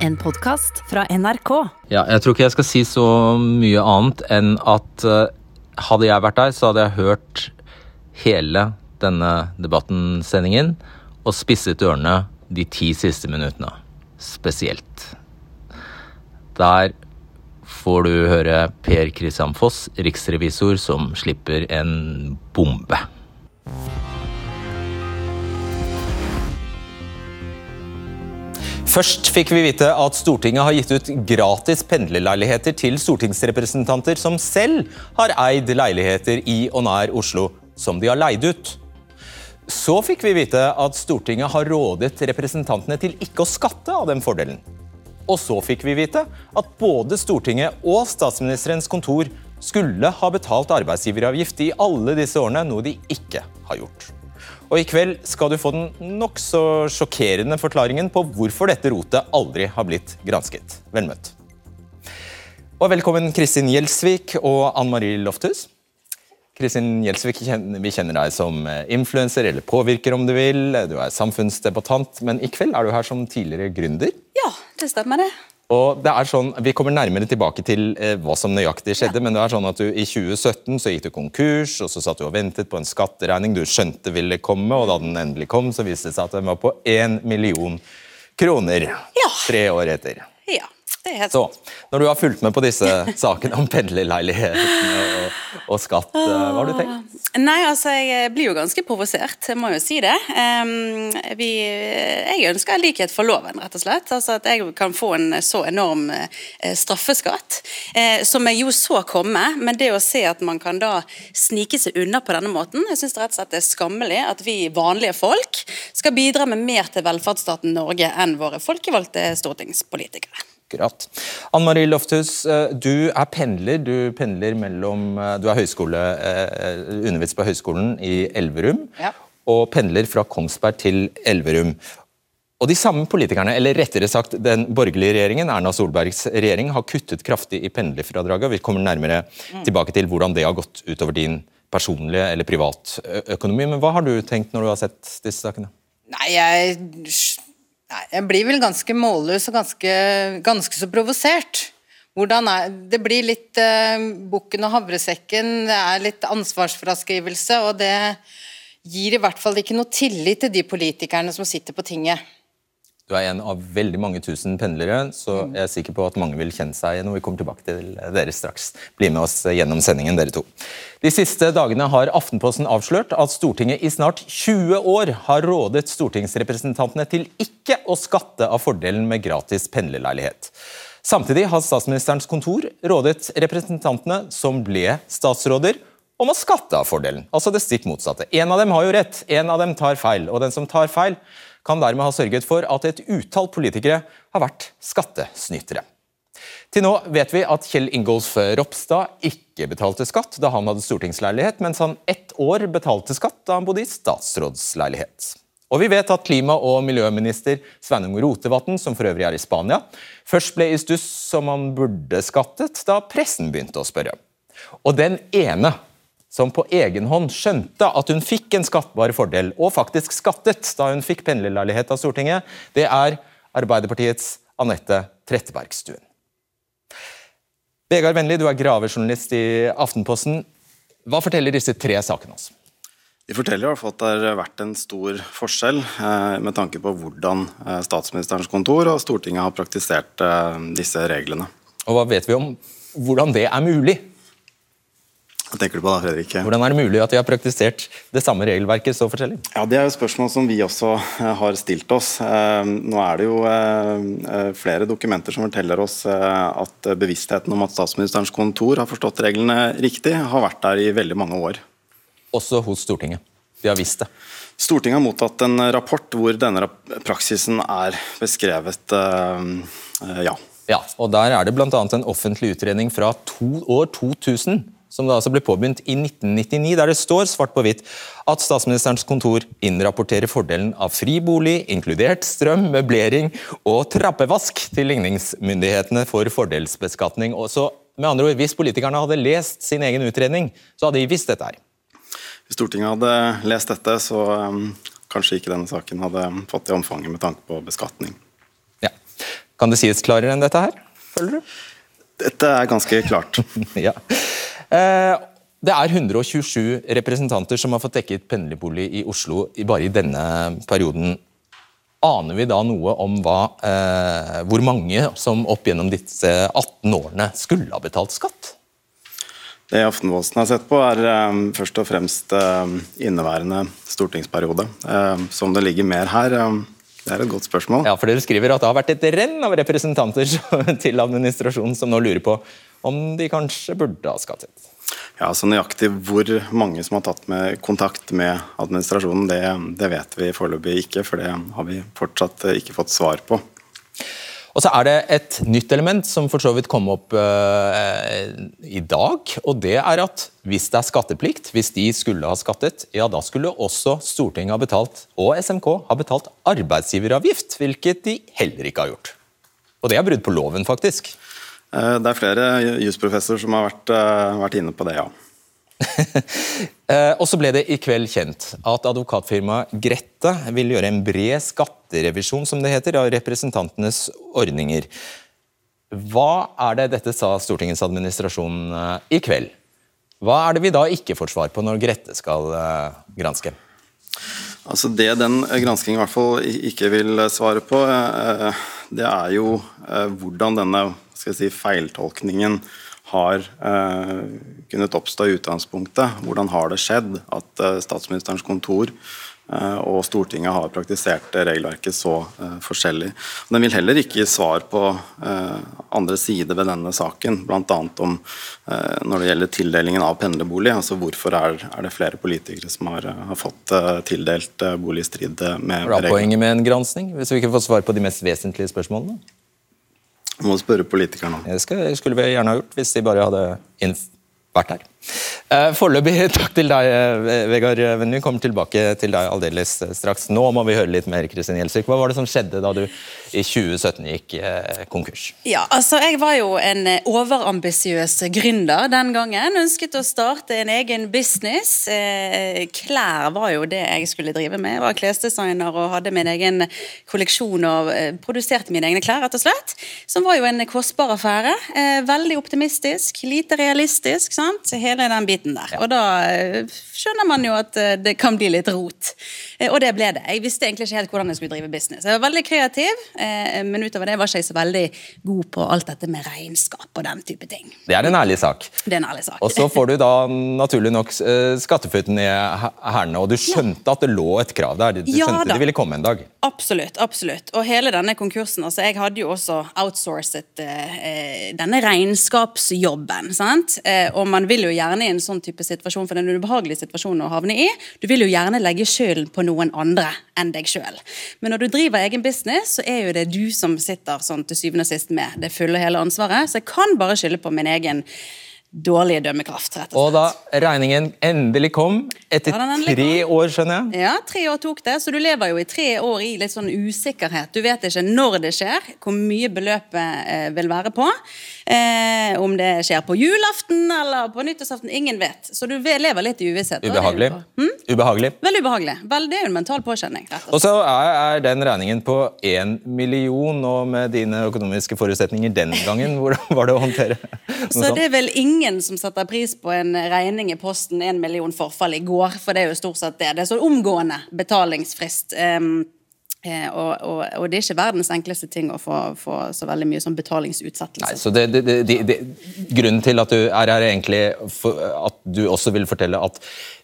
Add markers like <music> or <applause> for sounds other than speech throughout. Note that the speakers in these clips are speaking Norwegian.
En podkast fra NRK. Ja, jeg tror ikke jeg skal si så mye annet enn at eh, hadde jeg vært der, så hadde jeg hørt hele denne debatten-sendingen og spisset ørene de ti siste minuttene. Spesielt. Der får du høre Per Kristian Foss, riksrevisor, som slipper en bombe. Først fikk vi vite at Stortinget har gitt ut gratis pendlerleiligheter til stortingsrepresentanter som selv har eid leiligheter i og nær Oslo, som de har leid ut. Så fikk vi vite at Stortinget har rådet representantene til ikke å skatte av den fordelen. Og så fikk vi vite at både Stortinget og statsministerens kontor skulle ha betalt arbeidsgiveravgift i alle disse årene, noe de ikke har gjort. Og I kveld skal du få den nokså sjokkerende forklaringen på hvorfor dette rotet aldri har blitt gransket. Vel møtt. Og velkommen Kristin Gjelsvik og Ann Marie Lofthus. Kristin Gjelsvik, Vi kjenner deg som influenser eller påvirker, om du vil. Du er samfunnsdebattant, men i kveld er du her som tidligere gründer. Ja, det stemmer det. Og det er sånn, Vi kommer nærmere tilbake til eh, hva som nøyaktig skjedde, ja. men det er sånn at du i 2017 så gikk du konkurs, og så satt du og ventet på en skatteregning du skjønte ville komme, og da den endelig kom, så viste det seg at den var på 1 million kroner ja. tre år etter. Ja. Det er helt så, Når du har fulgt med på disse <laughs> sakene om pendlerleilighetene og, og, skatt, eh, hva har du tenkt? Nei, altså, Jeg blir jo ganske provosert, jeg må jo si det. Um, vi, jeg ønsker likhet for loven, rett og slett. Altså At jeg kan få en så enorm uh, straffeskatt, uh, som jeg jo så komme. Men det å se at man kan da snike seg unna på denne måten, jeg syns rett og slett det er skammelig at vi vanlige folk skal bidra med mer til velferdsstaten Norge enn våre folkevalgte stortingspolitikere. Akkurat. Ann Marie Lofthus, eh, du er pendler. Du pendler mellom eh, Du er høyskole, eh, undervist på Høgskolen i Elverum. Ja. Og pendler fra Kongsberg til Elverum. Og De samme politikerne, eller rettere sagt den borgerlige regjeringen, Erna Solbergs regjering, har kuttet kraftig i pendlerfradraget. Vi kommer nærmere mm. tilbake til hvordan det har gått utover din personlige eller privatøkonomi. Men hva har du tenkt når du har sett disse sakene? Nei, jeg Nei, jeg blir vel ganske målløs og ganske, ganske så provosert. Det blir litt uh, bukken og havresekken, det er litt ansvarsfraskrivelse, og det gir i hvert fall ikke noe tillit til de politikerne som sitter på tinget. Du er en av veldig mange tusen pendlere, så jeg er sikker på at mange vil kjenne seg igjen. og Vi kommer tilbake til dere straks. Bli med oss gjennom sendingen, dere to. De siste dagene har Aftenposten avslørt at Stortinget i snart 20 år har rådet stortingsrepresentantene til ikke å skatte av fordelen med gratis pendlerleilighet. Samtidig har statsministerens kontor rådet representantene som ble statsråder, om å skatte av fordelen. Altså det stikk motsatte. En av dem har jo rett, en av dem tar feil. Og den som tar feil, kan dermed ha sørget for at et utall politikere har vært skattesnytere. Til nå vet vi at Kjell Ingolf Ropstad ikke betalte skatt da han hadde stortingsleilighet, mens han ett år betalte skatt da han bodde i statsrådsleilighet. Og vi vet at klima- og miljøminister Sveinung Rotevatn, som for øvrig er i Spania, først ble i stuss som han burde skattet da pressen begynte å spørre. Og den ene som på egen hånd skjønte at hun fikk en skattbar fordel, og faktisk skattet da hun fikk pendlerleilighet av Stortinget, det er Arbeiderpartiets Anette Trettebergstuen. Vegard Vennli, du er gravejournalist i Aftenposten. Hva forteller disse tre sakene oss? De forteller i hvert fall at det har vært en stor forskjell eh, med tanke på hvordan eh, statsministerens kontor og Stortinget har praktisert eh, disse reglene. Og Hva vet vi om hvordan det er mulig? Hva tenker du på da, Fredrik? Hvordan er det mulig at de har praktisert det samme regelverket så forskjellig? Ja, Det er jo spørsmål som vi også eh, har stilt oss. Eh, nå er det jo eh, flere dokumenter som forteller oss at bevisstheten om at statsministerens kontor har forstått reglene riktig, har vært der i veldig mange år. Også hos Stortinget. De har visst det. Stortinget har mottatt en rapport hvor denne praksisen er beskrevet, ja. Ja, og Der er det bl.a. en offentlig utredning fra to, år 2000 som da altså ble påbegynt i 1999, der det står svart på hvitt at statsministerens kontor innrapporterer fordelen av fribolig, inkludert strøm, møblering og trappevask til ligningsmyndighetene for fordelsbeskatning. Og så, med andre ord, Hvis politikerne hadde lest sin egen utredning, så hadde de visst dette her. Hvis Stortinget hadde lest dette, så um, kanskje ikke denne saken hadde fått det omfanget med tanke på beskatning. Kan det sies klarere enn dette her? Føler du? Dette er ganske klart. <laughs> ja. Eh, det er 127 representanter som har fått dekket pendlerbolig i Oslo bare i denne perioden. Aner vi da noe om hva, eh, hvor mange som opp gjennom disse 18 årene skulle ha betalt skatt? Det Aftenposten har sett på, er eh, først og fremst eh, inneværende stortingsperiode. Um, som det ligger mer her, det er et godt spørsmål. Ja, for Dere skriver at det har vært et renn av representanter <laughs> til administrasjonen som nå lurer på om de kanskje burde ha skattet. Ja, så Nøyaktig hvor mange som har tatt med kontakt med administrasjonen, det, det vet vi foreløpig ikke, for det har vi fortsatt ikke fått svar på. Og så er det et nytt element som for så vidt kom opp eh, i dag. og det er at Hvis det er skatteplikt, hvis de skulle ha skattet, ja da skulle også Stortinget ha betalt, og SMK ha betalt arbeidsgiveravgift, hvilket de heller ikke har gjort. Og det er brudd på loven, faktisk. Uh, det er flere jusprofessorer som har vært, uh, vært inne på det, ja. <laughs> og så ble det i kveld kjent at advokatfirmaet Grette vil gjøre en bred skatterevisjon som det heter, av representantenes ordninger. Hva er det dette sa Stortingets administrasjon eh, i kveld? Hva er det vi da ikke får svar på når Grette skal eh, granske? Altså Det den granskingen i hvert fall ikke vil svare på, eh, det er jo hvordan denne si, feiltolkningen har eh, kunnet oppstå i utgangspunktet. Hvordan har det skjedd at eh, statsministerens kontor eh, og Stortinget har praktisert regelverket så eh, forskjellig. Den vil heller ikke gi svar på eh, andre sider ved denne saken, bl.a. om eh, når det gjelder tildelingen av pendlerbolig. altså Hvorfor er, det flere politikere som har, fått tildelt bolig i strid med reglene? Hva er poenget med en gransking, hvis vi ikke får svar på de mest vesentlige spørsmålene? Du må spørre politikerne. Det skulle vi gjerne ha gjort hvis de bare hadde vært her. Eh, foreløpig <laughs> takk til deg, eh, Vegard Venny. Kommer tilbake til deg aldeles eh, straks. Nå må vi høre litt mer, Kristin Gjelsvik. Hva var det som skjedde da du i 2017 gikk konkurs? Ja, altså Jeg var jo en overambisiøs gründer den gangen. Ønsket å starte en egen business. Klær var jo det jeg skulle drive med. Jeg var klesdesigner og hadde min egen kolleksjon og produserte mine egne klær, rett og slett. Som var jo en kostbar affære. Veldig optimistisk, lite realistisk. sant? Hele den biten der. Og da eh, skjønner man jo at eh, det kan bli litt rot. Eh, og det ble det. Jeg visste egentlig ikke helt hvordan jeg skulle drive business. Jeg var veldig kreativ, men utover det var ikke jeg så veldig god på alt dette med regnskap og den type ting. Det er en ærlig sak. Det er en ærlig sak. Og så får du da naturlig nok skattefutten i hælene, og du skjønte ja. at det lå et krav der. Du ja, skjønte da. det ville komme en dag. Absolutt. absolutt. Og hele denne konkursen, altså jeg hadde jo også outsourcet eh, denne regnskapsjobben. sant? Eh, og man vil jo gjerne i en sånn type situasjon, for det er en ubehagelig situasjon å havne i, du vil jo gjerne legge skylden på noen andre enn deg sjøl. Men når du driver egen business, så er jo det du som sitter sånn til syvende og sist med det fulle og hele ansvaret. Så jeg kan bare skylde på min egen dårlige dømmekraft. rett og slett. Og da regningen endelig kom, etter ja, endelig tre kom. år, skjønner jeg? Ja, tre år tok det, så du lever jo i tre år i litt sånn usikkerhet. Du vet ikke når det skjer, hvor mye beløpet eh, vil være på. Eh, om det skjer på julaften eller på nyttårsaften, ingen vet. Så du lever litt i uvisshet. Ubehagelig. Hm? Ubehagelig. Veldig ubehagelig. Vel, det er jo en mental påkjenning. Og, og så er, er, den regningen på én million, og med dine økonomiske forutsetninger den gangen, hvordan <laughs> var det å håndtere? så det er vel ingen som setter pris på en regning i posten, en million forfall i går, for det er jo stort sett det. Det er så omgående betalingsfrist. Um, og, og, og, det er ikke verdens enkleste ting å få, få så veldig mye sånn betalingsutsettelse. Nei, så det, det, det, Grunnen til at du er her, er egentlig at du også vil fortelle at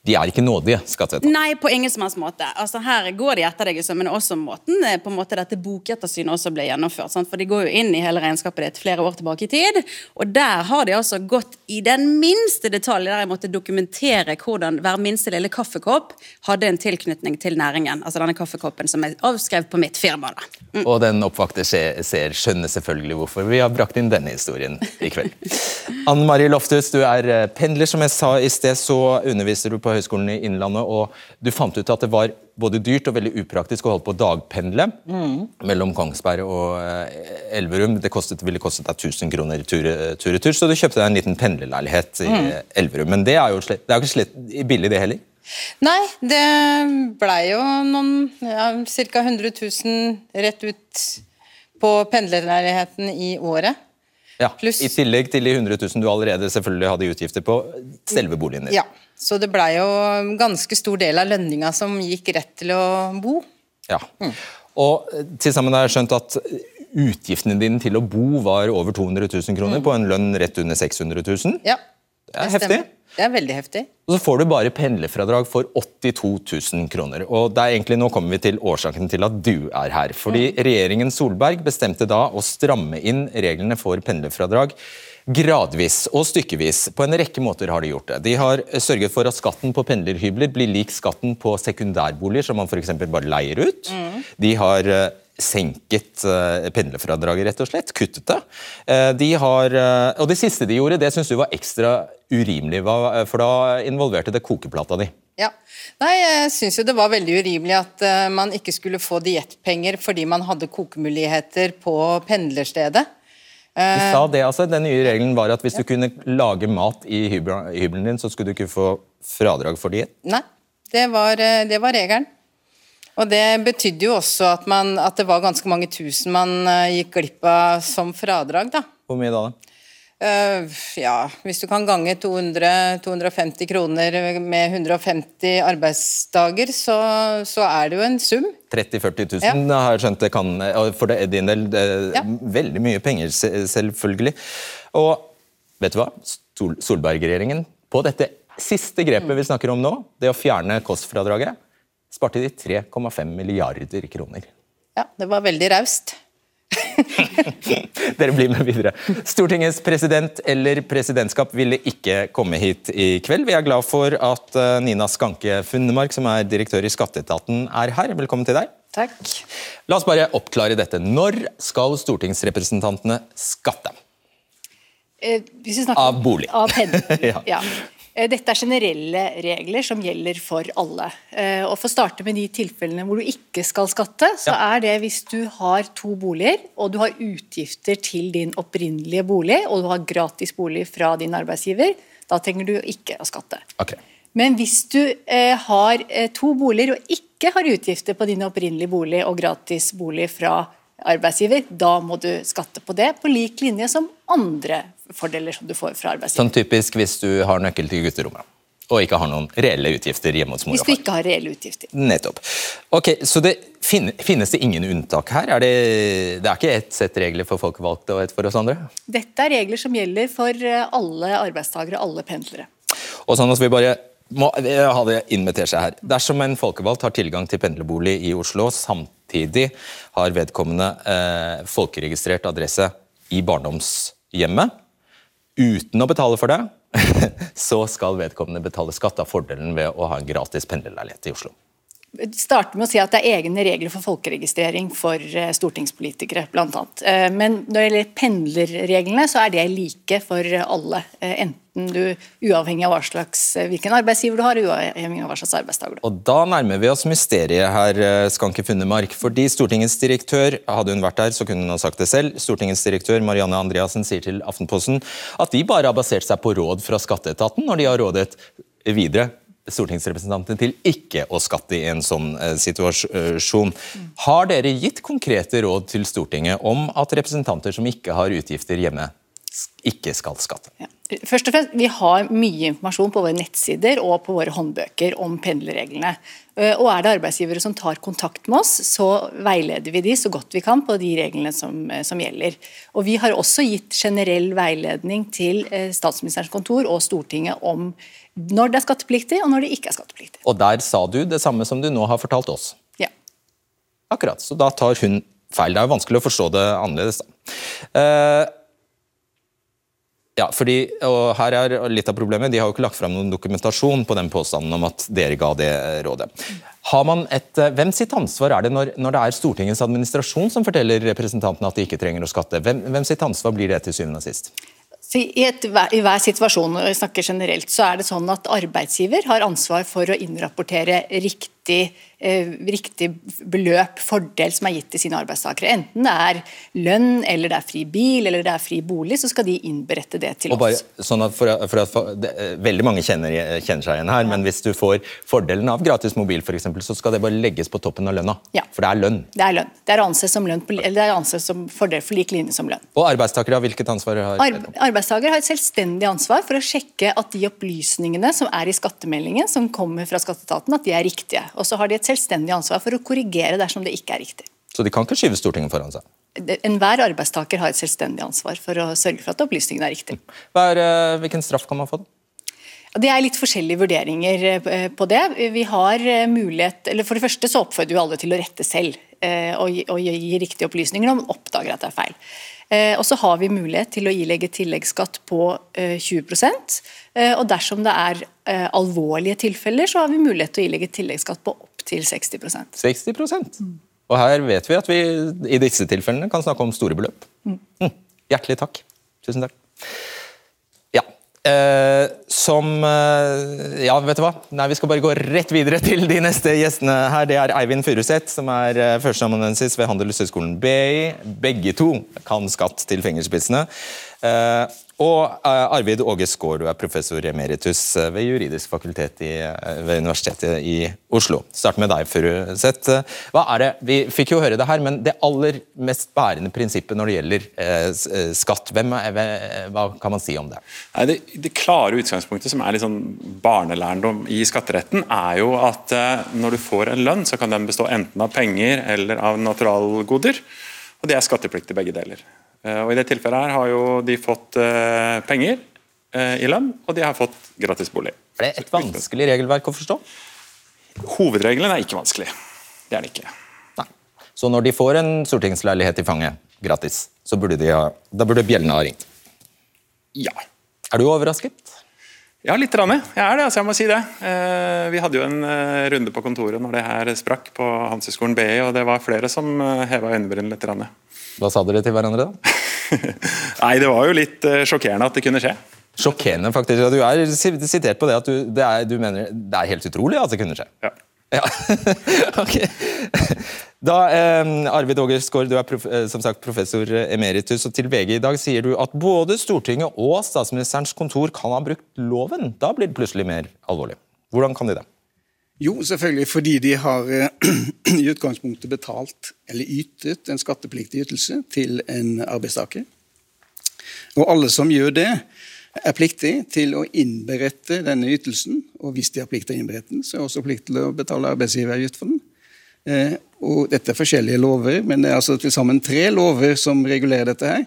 de er ikke nådige, skatteetaten? Nei, på ingen som helst måte. Altså, her går de etter deg, men også måten eh, på en måte dette bokettersynet også ble gjennomført. Sant? For de går jo inn i hele regnskapet ditt flere år tilbake i tid, og der har de altså gått i den minste detalj, der jeg måtte dokumentere hvordan hver minste lille kaffekopp hadde en tilknytning til næringen. Altså denne kaffekoppen som er avskrevet på mitt firma. Mm. Og den oppvakte ser, skjønner selvfølgelig hvorfor vi har brakt inn denne historien i kveld. <laughs> Anne Marie Loftus, du er eh, pendler, som jeg sa i sted, så underviser du på Høgskolen i Innlandet, og du fant ut at det var både dyrt og veldig upraktisk å holde på å dagpendle mm. mellom Kongsberg og eh, Elverum. Det kostet, ville kostet deg 1000 kroner tur-retur, tur, så du kjøpte deg en liten pendlerleilighet i mm. Elverum. Men det er jo slett, det er jo ikke slett billig, det heller? Nei, det blei jo noen ja, ca. 100 000 rett ut på pendlerleiligheten i året. Ja, Plus, I tillegg til de 100 000 du allerede selvfølgelig hadde utgifter på selve boligen din. Ja, Så det blei jo ganske stor del av lønninga som gikk rett til å bo. Ja. Og eh, til sammen har jeg skjønt at utgiftene dine til å bo var over 200 000 kroner på en lønn rett under 600 000. Ja, Det er stemmer. Det er veldig heftig. Og så får du bare pendlerfradrag for 82 000 kroner. Og det er egentlig, Nå kommer vi til årsaken til at du er her. Fordi regjeringen Solberg bestemte da å stramme inn reglene for pendlerfradrag gradvis og stykkevis. På en rekke måter har de gjort det. De har sørget for at skatten på pendlerhybler blir lik skatten på sekundærboliger, som man f.eks. bare leier ut. De har eh, senket eh, pendlerfradraget, rett og slett. Kuttet det. Eh, De har, eh, og det siste de gjorde, det syns du var ekstra urimelig, for da involverte det kokeplata di. Ja. Nei, jeg syns jo det var veldig urimelig at man ikke skulle få diettpenger fordi man hadde kokemuligheter på pendlerstedet. De sa det, altså. Den nye regelen var at hvis du kunne lage mat i hybel- hybelen din, så skulle du ikke få fradrag for diett. Nei, det var, det var regelen. Og det betydde jo også at, man, at det var ganske mange tusen man eh, gikk glipp av som fradrag, da. Hvor mye da? Eh, ja, hvis du kan gange 200-250 kroner med 150 arbeidsdager, så, så er det jo en sum. 30 000-40 000 Ja. har jeg skjønt det kan og For det din del det Ja. veldig mye penger, selvfølgelig. Og vet du hva? Sol Solberg-regjeringen, på dette siste grepet vi snakker om nå, det å fjerne kostfradraget, sparte de 3,5 milliarder kroner. Ja, det var veldig raust. <laughs> Dere blir med videre. Stortingets president eller presidentskap ville ikke komme hit i kveld. Vi er glad for at eh, Nina Skanke Funnemark, som er direktør i Skatteetaten, er her. Velkommen til deg. Takk. La oss bare oppklare dette. Når skal stortingsrepresentantene skatte? Eh, snakker Av bolig. Av. <laughs> Ja. ja. Eh, Dette er generelle regler som gjelder for alle. Eh, Og For å starte med de tilfellene hvor du ikke skal skatte, så er det hvis du har to boliger, og du har utgifter til din opprinnelige bolig, og du har gratis bolig fra din arbeidsgiver, da trenger du ikke å skatte. Okay. Men hvis du eh, har to boliger og ikke har utgifter på din opprinnelige bolig og gratis bolig fra arbeidsgiver, da må du skatte på det på lik linje som andre fordeler som du får fra arbeidsgiver. Sånn typisk hvis du har nøkkel til gutterommet og ikke har noen reelle utgifter hjemme hos mor Hvis du ikke har reelle utgifter. Nettopp. Ok, Så det finnes det ingen unntak her? Er det, det er ikke ett sett regler for folkevalgte og ett for oss andre? Dette er regler som gjelder for eh, alle arbeidstakere, alle pendlere. Og sånn at vi bare må ha det invitert seg her. Dersom en folkevalgt har tilgang til pendlerbolig i Oslo, samtidig har vedkommende eh, folkeregistrert adresse i barndomshjemmet, uten å betale for det, <laughs> så skal vedkommende betale skatt av fordelen ved å ha en gratis pendlerleilighet i Oslo. Starte med å si at det er egne regler for folkeregistrering for eh, stortingspolitikere, bl.a. Men når det gjelder pendlerreglene, så er det like for alle. eh, Enten du, uavhengig av slags, eh, hvilken arbeidsgiver du har, uavhengig av hva slags arbeidsdager du har. Og Da nærmer vi oss mysteriet her, eh, Skanke Funnemark. Fordi Stortingets direktør, hadde hun vært der, så kunne hun ha sagt det selv, Stortingets direktør Marianne Andreassen sier til Aftenposten at de bare har basert seg på råd fra skatteetaten når de har rådet videre stortingsrepresentantene til ikke å skatte i en sånn eh, situasjon. Har dere gitt konkrete råd til Stortinget om at representanter som ikke har utgifter hjemme, ikke skal skatte? Ja. Først og fremst, Vi har mye informasjon på våre nettsider og på våre håndbøker om pendlerreglene. Eh, Og Er det arbeidsgivere som tar kontakt med oss, så veileder vi de så godt vi kan på de reglene som, eh, som gjelder. Og Vi har også gitt generell veiledning til eh, statsministerens kontor og Stortinget om når det er skattepliktig og når det ikke er skattepliktig. Og der sa du det samme som du nå har fortalt oss. Ja. Akkurat, så da tar hun feil. Det er jo vanskelig å forstå det annerledes. da. Eh, ja, fordi, og her er litt av problemet. De har jo ikke lagt fram noen dokumentasjon på den påstanden om at dere ga det rådet. Har man et, eh, hvem sitt ansvar er det når, når det er Stortingets administrasjon som forteller representantene at de ikke trenger å skatte? Hvem, hvem sitt ansvar blir det til syvende og sist? I, et, I hver situasjon og jeg snakker generelt, så er det sånn at arbeidsgiver har ansvar for å innrapportere rikt, riktig, eh, riktig beløp, fordel, som er gitt til sine arbeidstakere. Enten det er lønn, eller det er fri bil, eller det er fri bolig, så skal de innberette det til bare, oss. sånn at for, for at for, det, eh, veldig mange kjenner, kjenner seg igjen her, men hvis du får fordelen av gratis mobil, for eksempel, så skal det bare legges på toppen av lønna. Ja. For det er lønn. Det er lønn. Det er ansett som, lønn eller det er ansett som fordel for lik linje som lønn. Og arbeidstakere, hvilket ansvar har Arbe arbeidstaker har et selvstendig ansvar for å sjekke at de opplysningene som er i skattemeldingen, som kommer fra skatteetaten, at de er riktige. Og så har de et selvstendig ansvar for å korrigere dersom det ikke er riktig. Så de kan ikke skyve Stortinget foran seg? Enhver arbeidstaker har et selvstendig ansvar for å sørge for at opplysningene er riktige. Er, eh, hvilken straff kan man få? da? Det er litt forskjellige vurderinger eh, på det. Vi har eh, mulighet, eller For det første så oppfordrer vi alle til å rette selv og gi, og gi riktige opplysninger når man oppdager at det er feil. Eh, Og så har vi mulighet til å ilegge tilleggsskatt på eh, 20 eh, og dersom det er eh, alvorlige tilfeller, så har vi mulighet til å ilegge tilleggsskatt på opptil 60% 60% Og her vet vi at vi i disse tilfellene kan snakke om store beløp. Mm. Hjertelig takk. Tusen takk. Eh, som eh, Ja, vet du hva? Nei, Vi skal bare gå rett videre til de neste gjestene her. Det er Eivind Furuseth, som er eh, førsteamanuensis ved Handelshøyskolen BI. Begge to kan skatt til fingerspissene. Eh, og eh, Arvid Åge Skaar, du er professor emeritus eh, ved juridisk fakultet i, eh, ved Universitetet i Oslo. Start med deg, Furuseth. Hva er det, Vi fikk jo høre det her, men det aller mest bærende prinsippet når det gjelder eh, skatt, hvem hva- kan man si om det? Det, det klare utgangspunktet, som er litt sånn barnelærdom i skatteretten, er jo at eh, når du får en lønn, så kan den bestå enten av penger eller av naturalgoder. Og det er skattepliktig begge deler. Eh, og I det tilfellet her har jo de fått eh, penger eh, i lønn, og de har fått gratis bolig. Er det et vanskelig regelverk å forstå? Hovedregelen er ikke vanskelig. Det er den ikke. Nei. Så når de får en stortingsleilighet i fanget gratis, så burde de ha, da burde bjellene ha ringt. Ja. Er du overrasket? Ja, litt. Rann, jeg er det, altså jeg må si det. Eh, vi hadde jo en runde på kontoret når det her sprakk på Handelshøyskolen BI, og det var flere som heva øyenbrynene litt. Rann. Hva sa dere til hverandre da? <laughs> Nei, det var jo litt eh, sjokkerende at det kunne skje. Sjokkerende, faktisk. Du er sitert på det at du, det er, du mener det er helt utrolig at det kunne skje. Ja. Ja. <laughs> ok. Da, eh, Arvid Åger du er prof, eh, som sagt professor emeritus, og til VG i dag sier du at både Stortinget og statsministerens kontor kan ha brukt loven. Da blir det plutselig mer alvorlig. Hvordan kan de det? Jo, selvfølgelig fordi de har eh, <clears throat> i utgangspunktet betalt eller ytet en skattepliktig ytelse til en arbeidstaker. Og alle som gjør det, er pliktig til å innberette denne ytelsen. Og hvis de har plikt til å innberette den, så er de også plikt til å betale arbeidsgiveravgift for den. Eh, og dette er forskjellige lover, men det er altså til sammen tre lover som regulerer dette her.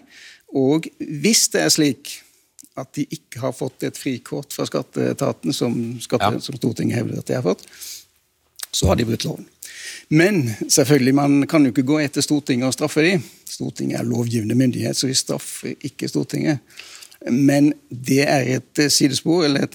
Og hvis det er slik at de ikke har fått et frikort fra skatteetaten, som, skatte, Ja. som Stortinget hevder at de har fått, så har de brutt loven. Men selvfølgelig, man kan jo ikke gå etter Stortinget og straffe dem. Stortinget er lovgivende myndighet, så vi straffer ikke Stortinget. Men det er et eh, sidespor, eller et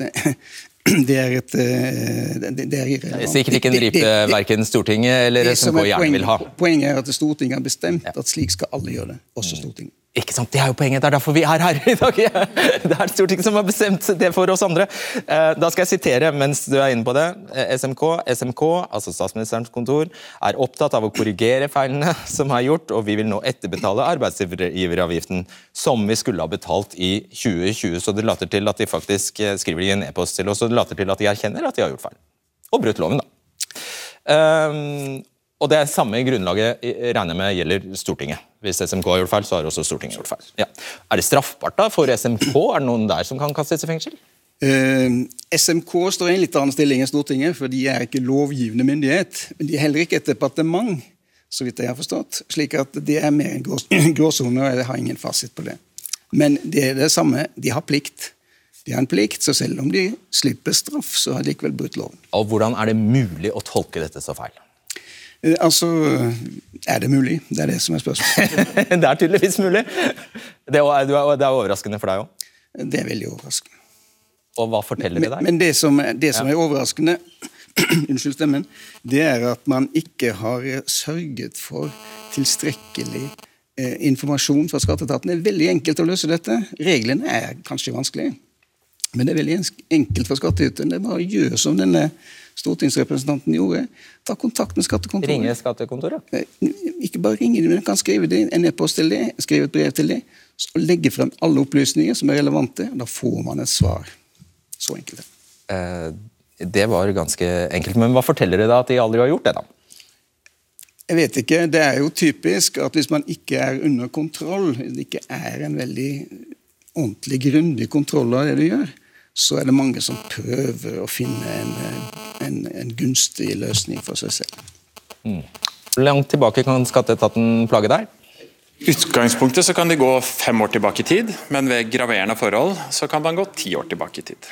<clears throat> det er et eh, det, er irrelevant. Sikkert ikke en Det- det- ripe verken Stortinget eller SMK er gjerne vil ha. poenget- er at Stortinget har bestemt at slik skal alle gjøre det, Mm. også Stortinget. Ikke sant? Det er jo poenget. Det er derfor vi er her i dag. <laughs> Det er Stortinget som har bestemt det for oss andre. Eh, Da skal jeg sitere mens du er inne på det. Eh, SMK, SMK, altså Statsministerens kontor, er opptatt av å korrigere feilene <laughs> som er gjort, og vi vil nå etterbetale arbeidsgiveravgiften som vi skulle ha betalt i 2020. Så det later til at de faktisk eh, skriver i en e-post til oss, og det later til at de erkjenner at de har gjort feil. Og brutt loven, da. Um, og det samme grunnlaget regner med gjelder Stortinget. Hvis SMK har gjort feil, så har også Stortinget gjort feil. Ja. Er det straffbart da for SMK? Er det noen der som kan kastes i fengsel? Uh, SMK står i en litt annen stilling enn Stortinget, for de er ikke lovgivende myndighet. Men de er heller ikke et departement, så vidt jeg har forstått. Slik at det er mer en grå- <clears throat> og jeg har ingen fasit på det. Men det er det samme, de har plikt. De har en plikt, så selv om de slipper straff, så har de likevel brutt loven. Og hvordan er det mulig å tolke dette så feil? Eh, Altså, er det mulig? Det er det som er spørsmålet. <laughs> det er tydeligvis mulig. Det er, det er overraskende for deg òg. Det er veldig overraskende. Og hva forteller det deg? men det som, det som er overraskende, <clears throat> unnskyld stemmen, det er at man ikke har sørget for tilstrekkelig eh, informasjon fra skatteetaten. Det er veldig enkelt å løse dette. Reglene er kanskje vanskelige, men det er veldig enkelt for skattyteren. Det er bare å gjøre som denne stortingsrepresentanten gjorde, ta kontakt med skattekontoret. Ringe skattekontoret? Eh, Ikke bare ringe dem, men kan skrive det, en e-post til det, skrive et brev til det, og legge frem alle opplysninger som er relevante. og Da får man et svar. Så enkelt. Eh, det var ganske enkelt. Men hva forteller det da at de aldri har gjort det, da? Jeg vet ikke. Det er jo typisk at hvis man ikke er under kontroll, det ikke er en veldig ordentlig grundig kontroll av det du gjør, så er det mange som prøver å finne en, en, en gunstig løsning for seg selv. Hvor langt tilbake kan skatteetaten plage deg? utgangspunktet så kan de gå fem år tilbake i tid, men ved graverende forhold så kan man gå ti år tilbake i tid.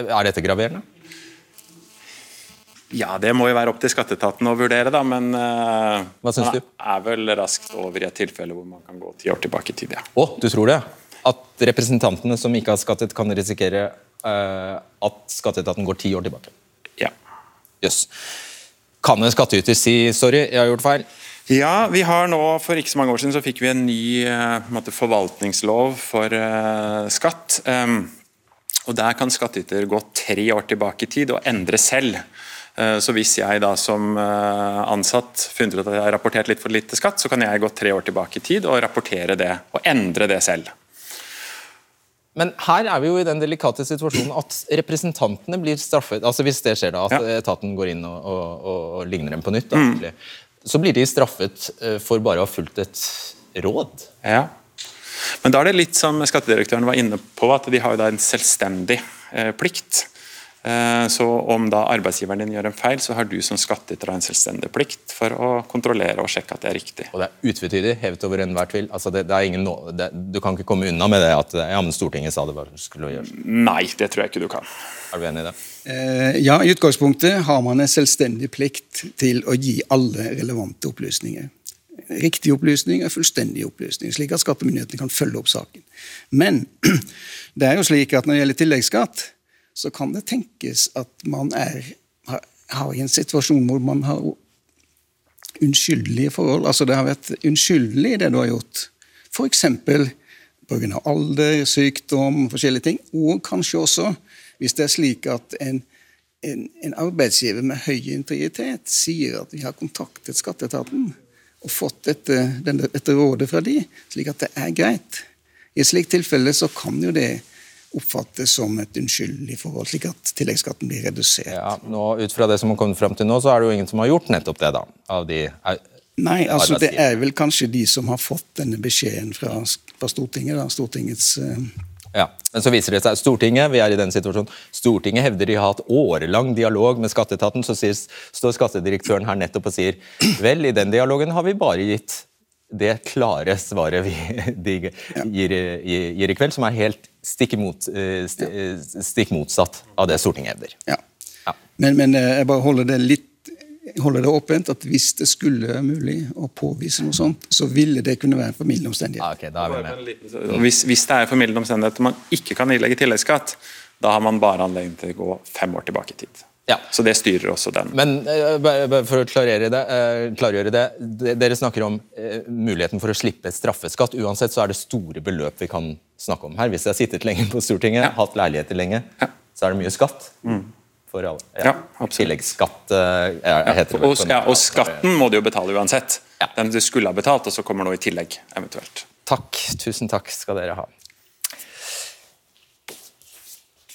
Er dette graverende? Ja, det må jo være opp til skatteetaten å vurdere, da, men eh, Hva syns man du? er vel raskt over i et tilfelle hvor man kan gå ti år tilbake i tid, ja. Å, du tror det? At representantene som ikke har skattet, kan risikere uh, at skatteetaten går ti år tilbake? ja. Jøss. Kan en skattyter si 'sorry, jeg har gjort feil'? Ja, vi har nå, For ikke så mange år siden så fikk vi en ny uh, måte, forvaltningslov for uh, skatt. Um, og Der kan skattyter gå tre år tilbake i tid og endre selv. Så Hvis jeg da som ansatt funnet ut at jeg har rapportert litt for lite skatt, så kan jeg gå tre år tilbake i tid og rapportere det, og endre det selv. Men her er vi jo i den delikate situasjonen at representantene blir straffet. altså Hvis det skjer, da, at Ja. etaten går inn og, og, og, ligner dem på nytt, da, mm. så blir de straffet eh, for bare å ha fulgt et råd. Ja. Men da er det litt som skattedirektøren var inne på, at de har en selvstendig eh, plikt. Eh, så om da arbeidsgiveren din gjør en feil, så har du som skattyter en selvstendig plikt for å kontrollere og sjekke at det er riktig. Og det er utvetydig, hevet over enhver tvil. Altså det, det er ingen det, du kan ikke komme unna med det at ja, men Stortinget sa det bare skulle gjøres. Nei, det tror jeg ikke du kan. Er du enig i det? Eh, ja, I utgangspunktet har man en selvstendig plikt til å gi alle relevante opplysninger. Riktig opplysning og fullstendig opplysning, slik at skattemyndighetene kan følge opp saken. Men <clears throat> det er jo slik at når det gjelder tilleggsskatt, så kan det tenkes at man er, har, en situasjon hvor man har unnskyldelige forhold. Altså det har vært unnskyldig det du har gjort. F.eks. pga. alder, sykdom, forskjellige ting. Og kanskje også hvis det er slik at en, en, en arbeidsgiver med høy integritet sier at vi har kontaktet skatteetaten og fått dette, denne, dette rådet fra de, slik at det er greit. I et slikt tilfelle så kan jo det oppfattes som et unnskyldig forhold, slik at tilleggsskatten blir redusert. Ja, nå, Ut fra det som har kommet fram til nå, så er det jo ingen som har gjort nettopp det. da, av de... Nei, altså det er vel kanskje de som har fått denne beskjeden fra, fra Stortinget. da, Stortingets... Uh, Ja, men så viser det seg Stortinget vi er i den situasjonen, Stortinget hevder de har hatt årelang dialog med skatteetaten. Så sier, står skattedirektøren her nettopp og sier vel, i den dialogen har vi bare gitt det klare svaret vi <laughs> de gir, gir, gir i kveld, som er helt stikk, imot, eh, eh, stikk motsatt av det Stortinget hevder. Ja. Ja. Men, men eh, jeg bare holder det litt holder det åpent at hvis det skulle være mulig å påvise noe sånt, så ville det kunne være en formildende omstendighet. Ah, okay, da er vi med. Hvis, hvis det er formildende og man ikke kan ilegge tilleggsskatt, da har man bare anledning til å gå fem år tilbake i tid. Ja. Så det styrer også den. Men eh, for å klarere det, eh, klargjøre det, dere snakker om eh, muligheten for å slippe straffeskatt. Uansett så er det store beløp vi kan snakke om her. Hvis jeg har sittet lenge på Stortinget, Ja. hatt leiligheter lenge, Ja. så er det mye skatt. For alle. Ja. Tilleggsskatt eh, er- heter det Og, ja, og skatten må du jo betale uansett. Den du skulle ha betalt, og så kommer noe i tillegg, eventuelt. Takk. Tusen takk skal dere ha.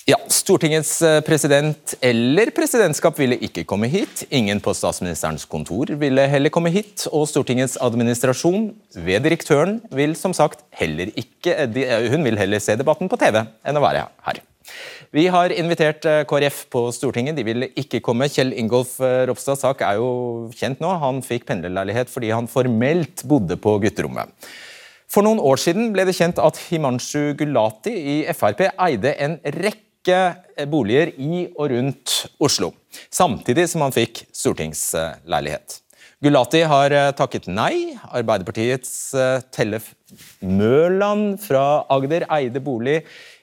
Ja, Stortingets eh, president eller presidentskap ville ikke komme hit. Ingen på statsministerens kontor ville heller komme hit. Og Stortingets administrasjon ved direktøren vil som sagt heller ikke eh, eh, Hun vil heller se debatten på TV enn å være her. Vi har invitert KrF på Stortinget. De vil ikke komme. Kjell Ingolf Ropstads sak er jo kjent nå. Han fikk pendlerleilighet fordi han formelt bodde på gutterommet. For noen år siden ble det kjent at Himanshu Gulati i Frp eide en rekke boliger i og rundt Oslo, samtidig som han fikk stortingsleilighet. Gulati har eh, takket nei. Arbeiderpartiets eh, Tellef Mørland fra Agder eide bolig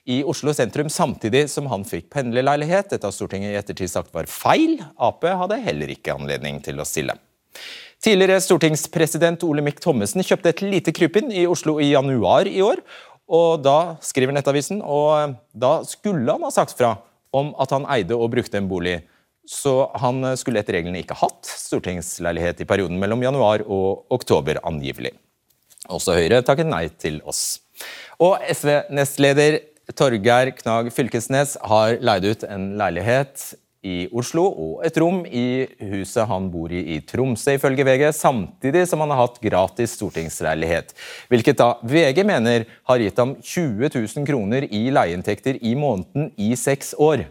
i Oslo sentrum samtidig som han fikk pendlerleilighet. Dette har Stortinget i ettertid sagt var feil. Ap hadde heller ikke anledning til å stille. Tidligere stortingspresident Olemic Thommessen kjøpte et lite krypinn i Oslo i januar i år. Og da skriver Nettavisen, og da skulle han ha sagt fra om at han eide og brukte en bolig så han skulle etter reglene ikke hatt stortingsleilighet i perioden mellom januar og oktober, angivelig. Også Høyre takket nei til oss. Og SV-nestleder Torgeir Knag Fylkesnes har leid ut en leilighet i Oslo og et rom i huset han bor i i Tromsø, ifølge VG, samtidig som han har hatt gratis stortingsleilighet. Hvilket da VG mener har gitt ham 20 000 kroner i leieinntekter i måneden i seks år,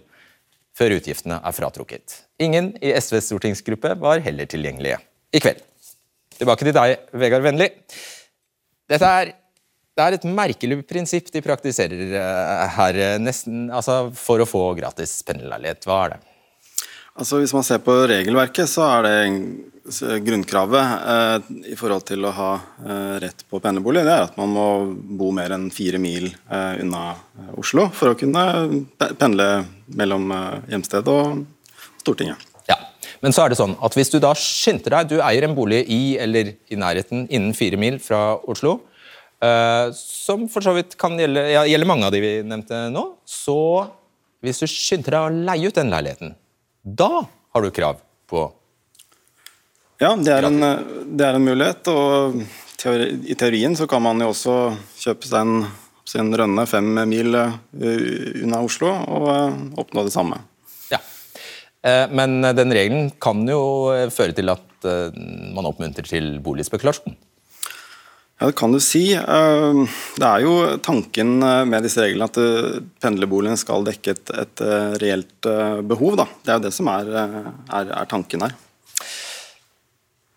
før utgiftene er fratrukket. Ingen i SVs stortingsgruppe var heller tilgjengelige i kveld. Tilbake til deg, Vegard Vennli. Dette er det er et merkelig prinsipp de praktiserer eh, her, nesten, altså for å få gratis pendlerleilighet. Hva er det? Altså Hvis man ser på regelverket, så er det grunnkravet eh, i forhold til å ha eh, rett på pendlerbolig, det er at man må bo mer enn fire mil eh, unna eh, Oslo for å kunne pendle mellom eh, hjemsted og Stortinget. Ja, Men så er det sånn at hvis du da skynder deg, du eier en bolig i eller i nærheten innen fire mil fra Oslo, eh, som for så vidt kan gjelde, ja, gjelde mange av de vi nevnte nå, så hvis du skynder deg å leie ut den leiligheten da har du krav på Ja, det er, en, det er en, mulighet. Og teori, i teorien så kan man jo også kjøpe seg en, en rønne fem mil uh, unna Oslo og uh, oppnå det samme. Ja, uh, Men den regelen kan jo føre til at man oppmuntrer til boligspekulasjon? Ja, Det kan du si. Eh, det er jo tanken eh, med disse reglene at eh, pendlerboligen skal dekke et, et reelt behov. Da. Det er jo det som er, er, er tanken her.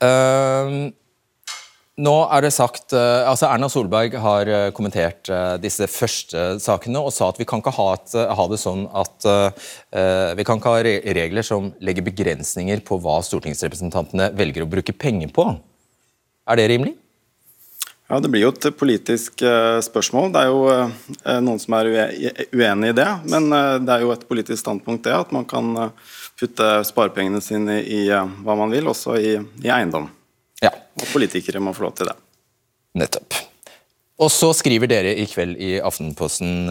Uh, nå er det sagt, uh, altså Erna Solberg har uh, kommentert disse første sakene og sa at vi kan ikke ha, et, ha det sånn at vi kan ikke ha regler som legger begrensninger på hva stortingsrepresentantene velger å bruke penger på. Er det rimelig? Ja, Det blir jo et politisk uh, spørsmål. Det er jo uh, noen som er uenig i det. Men uh, det er jo et politisk standpunkt det at man kan putte sparepengene sine i, hva man vil, også i, i eiendom. Ja. Og politikere må få lov til det. Nettopp. Og så skriver dere i kveld i Aftenposten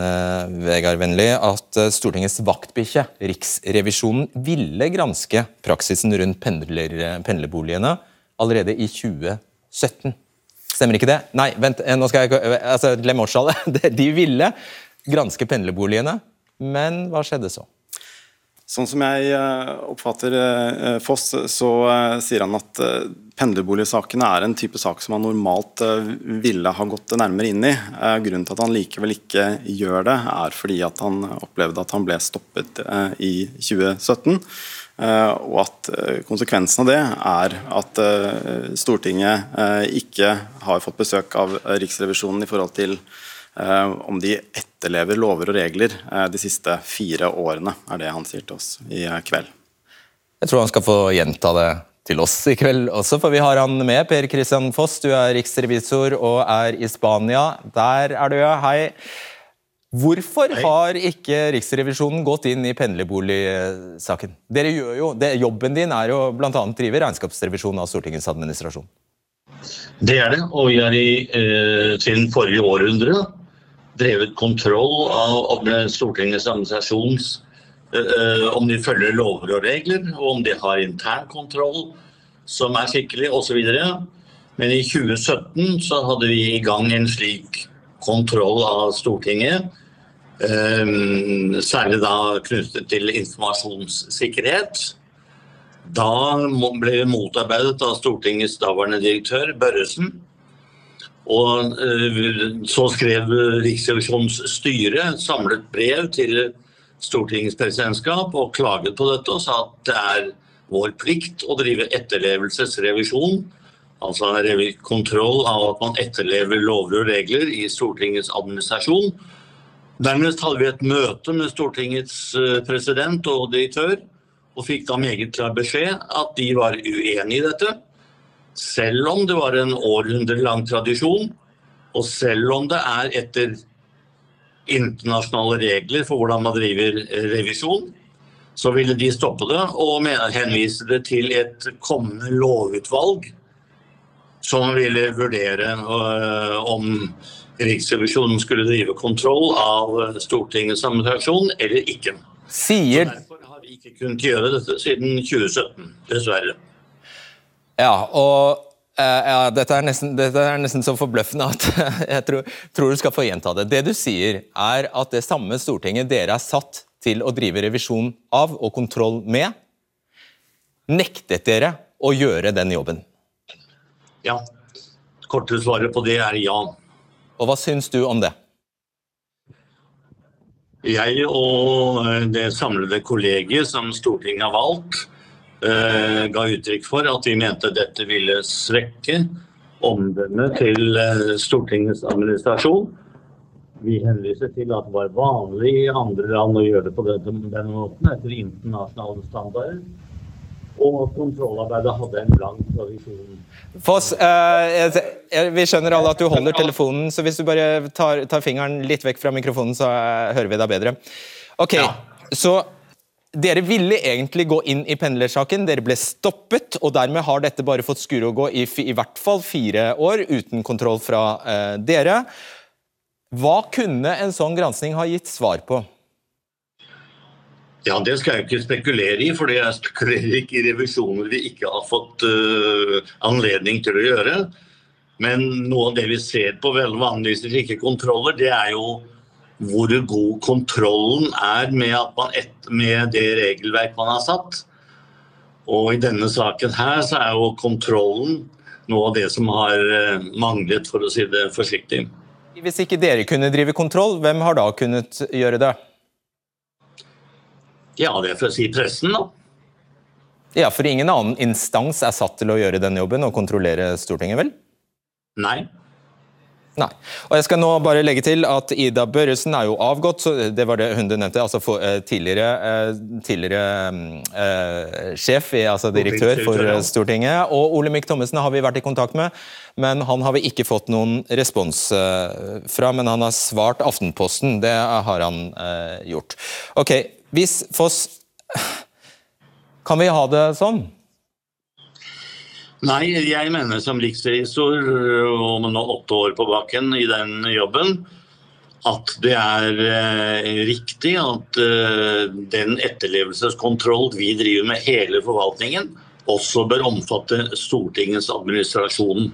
Vegard Vennli, at Stortingets vaktbikkje, Riksrevisjonen, ville granske praksisen rundt pendler, pendlerboligene allerede i 2017. Stemmer ikke det? Nei, vent, eh, nå skal jeg eh, altså, Glem årstallet. <laughs> De ville granske pendlerboligene, men hva skjedde så? Sånn som jeg eh, oppfatter Foss, så sier han at pendlerboligsakene er en type sak som han normalt ville ha gått nærmere inn i. Grunnen til at han likevel ikke gjør det, er fordi at han opplevde at han ble stoppet i 2017. Eh, og at eh, konsekvensen av det er at eh, Stortinget ikke har fått besøk av Riksrevisjonen i forhold til om de etterlever lover og regler de siste fire årene, er det han sier til oss i kveld. Jeg tror han skal få gjenta det til oss i kveld også, for vi har han med. Per Christian Foss, du er riksrevisor og er i Spania. Der er du, hei. Hvorfor har ikke Riksrevisjonen gått inn i pendlerboligsaken? Dere gjør jo, det, Jobben din er jo bl.a. drive regnskapsrevisjon av Stortingets administrasjon. Det er det, og vi har i eh, siden forrige århundre drevet kontroll av Stortingets administrasjons eh, om de følger lover og regler, og om de har internkontroll som er skikkelig osv. Men i 2017 så hadde vi i gang en slik kontroll av Stortinget særlig da knyttet til informasjonssikkerhet. Da ble vi motarbeidet av Stortingets daværende direktør, Børresen. Og eh, så skrev Riksrevisjonens styre samlet brev til Stortingets presidentskap og klaget på dette og sa at det er vår plikt å drive etterlevelsesrevisjon. Altså kontroll av at man etterlever lover og regler i Stortingets administrasjon Dernest hadde vi et møte med Stortingets eh, president og direktør, og fikk da meget klar beskjed at de var uenig i dette. Selv om det var en århundrelang tradisjon, og selv om det er etter internasjonale regler for hvordan man driver revisjon, så ville de stoppe det og henvise det til et kommende lovutvalg som ville vurdere øh, om Riksrevisjonen skulle drive kontroll av Stortingets administrasjon eller ikke. Sier, ikke kunnet gjøre dette siden 2017, dessverre. Ja, og eh, ja, dette, er nesten, dette er nesten så forbløffende at <laughs> jeg tror, tror, du skal få gjenta det. Det du sier, er at det samme Stortinget dere er satt til å drive revisjon av og kontroll med, nektet dere å gjøre den jobben? Ja. Korte svaret på det er ja. Og hva syns du om det? Jeg og eh, det samlede kollegiet som Stortinget har valgt, eh, ga uttrykk for at vi mente dette ville svekke omdømmet til eh, Stortingets administrasjon. Vi henviser til at det var vanlig i andre land å gjøre det på denne måten etter internasjonale standarder og kontrollarbeidet hadde en lang tradisjon. Foss, eh, vi skjønner alle at du holder telefonen, så hvis du bare tar, tar fingeren litt vekk fra mikrofonen, så eh, hører vi deg bedre. Ok, ja. så dere ville egentlig gå inn i pendlersaken, dere ble stoppet, og dermed har dette bare fått skure og gå i, i hvert fall fire år uten kontroll fra eh, dere. Hva kunne en sånn gransking ha gitt svar på? Ja, Det skal jeg ikke spekulere i, for jeg spekulerer ikke i revisjoner vi ikke har fått uh, anledning til å gjøre. Men noe av det vi ser på vel vanligvis slike kontroller, det er jo hvor god kontrollen er med, et, med det regelverk man har satt. Og i denne saken her så er jo kontrollen noe av det som har uh, manglet, for å si det forsiktig. Hvis ikke dere kunne drive kontroll, hvem har da kunnet gjøre det? Ja, det er for å si pressen, da. Ja, For ingen annen instans er satt til å gjøre den jobben og kontrollere Stortinget, vel? Nei. Nei. Og jeg skal nå bare legge til at Ida Børresen er jo avgått, så det var det hun du nevnte. altså for, eh, Tidligere, eh, tidligere eh, sjef, altså direktør for Stortinget. Og Olemic Thommessen har vi vært i kontakt med, men han har vi ikke fått noen respons eh, fra. Men han har svart Aftenposten, det har han eh, gjort. Ok, hvis Foss Kan vi ha det sånn? Nei, jeg mener som riksrevisor og nå åtte år på bakken i den jobben, at det er eh, riktig at eh, den etterlevelseskontroll vi driver med hele forvaltningen, også bør omfatte Stortingets administrasjon.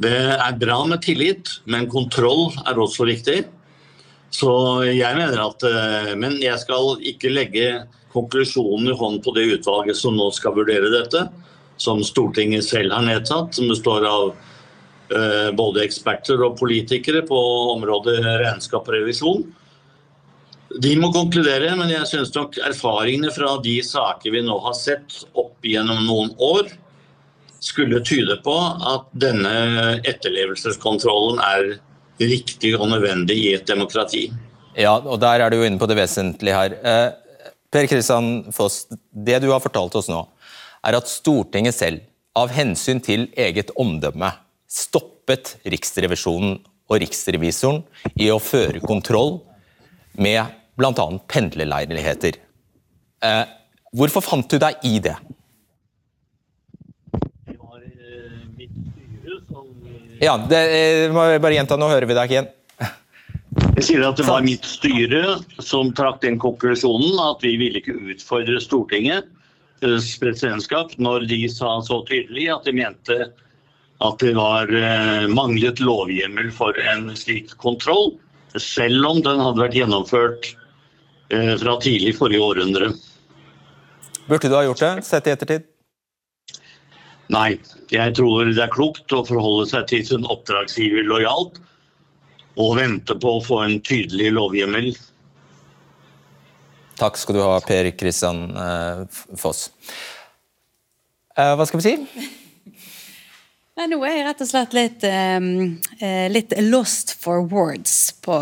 Det er bra med tillit, men kontroll er også viktig. Så jeg mener at eh, Men jeg skal ikke legge konklusjonen i hånd på det utvalget som nå skal vurdere dette, som Stortinget selv har nedsatt, som består av uh, både eksperter og politikere på området regnskap og revisjon. De må konkludere, men jeg syns nok erfaringene fra de saker vi nå har sett opp gjennom noen år, skulle tyde på at denne etterlevelseskontrollen er riktig og nødvendig i et demokrati. Ja, og der er du jo inne på det vesentlige her. Eh, per Kristian Foss, det du har fortalt oss nå, er at Stortinget selv, av hensyn til eget omdømme, stoppet Riksrevisjonen og riksrevisoren i å føre kontroll med bl.a. pendlerleiligheter. Eh, hvorfor fant du deg i det? Ja, det, eh, må jeg bare gjenta, nå hører vi deg ikke igjen. Jeg sier at det var mitt styre som trakk den konklusjonen at vi ville ikke utfordre Stortingets presidentskap når de sa så tydelig at de mente at det var eh, manglet lovhjemmel for en slik kontroll, selv om den hadde vært gjennomført eh, fra tidlig forrige århundre. Burde du ha gjort det, sett i ettertid? Nei, jeg tror det er klokt å forholde seg til sin oppdragsgiver lojalt og vente på å få en tydelig lovhjemmel. Takk skal du ha, Per Kristian eh, Foss. Eh, hva skal vi si? <laughs> Nei, nå er jeg rett og slett litt, um, litt lost for words, på,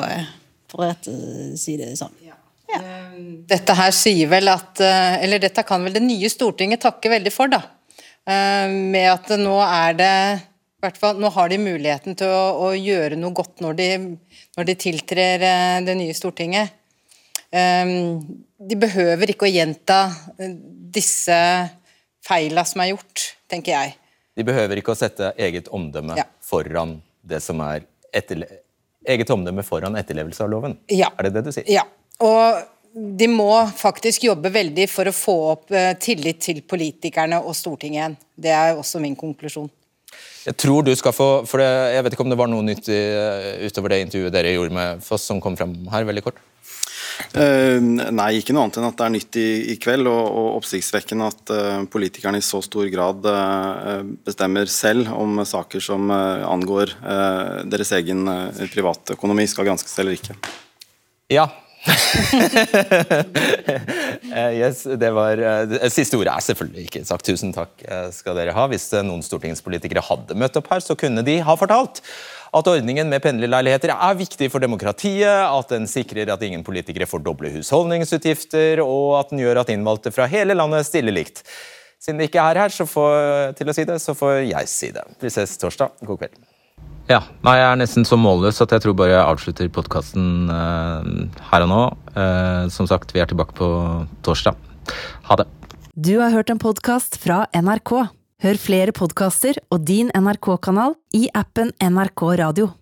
for å si det sånn. Ja. Dette her sier vel at Eller dette kan vel det nye Stortinget takke veldig for, da. Eh, med at nå er det hvert fall, Nå har de muligheten til å, å gjøre noe godt når de, når de tiltrer eh, det nye Stortinget. Eh, de behøver ikke å gjenta disse feila som er gjort, tenker jeg. De behøver ikke å sette eget omdømme ja. foran det som er eget omdømme foran etterlevelse av loven? Ja. Er det det du sier? Ja. Og de må faktisk jobbe veldig for å få opp eh, tillit til politikerne og Stortinget igjen. Det er også min konklusjon. Jeg tror du skal få, for det, jeg vet ikke om det var noe nytt i, utover det intervjuet dere gjorde med Foss som kom frem her, veldig kort? Uh, nei, ikke noe annet enn at det er nytt i, i kveld, og, og oppsiktsvekkende at uh, politikerne i så stor grad uh, bestemmer selv om saker som angår deres egen privatøkonomi skal granskes eller ikke. Ja, yes, det var, det Siste ordet er selvfølgelig ikke sagt. Tusen takk skal dere ha. Hvis noen stortingspolitikere hadde møtt opp her, så kunne de ha fortalt at ordningen med pendlerleiligheter er viktig for demokratiet, at den sikrer at ingen politikere får doble husholdningsutgifter, og at den gjør at innvalgte fra hele landet stiller likt. Siden de ikke er her får, til å si det, så får jeg si det. Vi ses torsdag. God kveld. Ja, nei, Jeg er nesten så målløs at jeg tror bare jeg avslutter podkasten uh, her og nå. Uh, som sagt, vi er tilbake på torsdag. Ha det. Du har hørt en podkast fra NRK. Hør flere podkaster og din NRK-kanal i appen NRK Radio.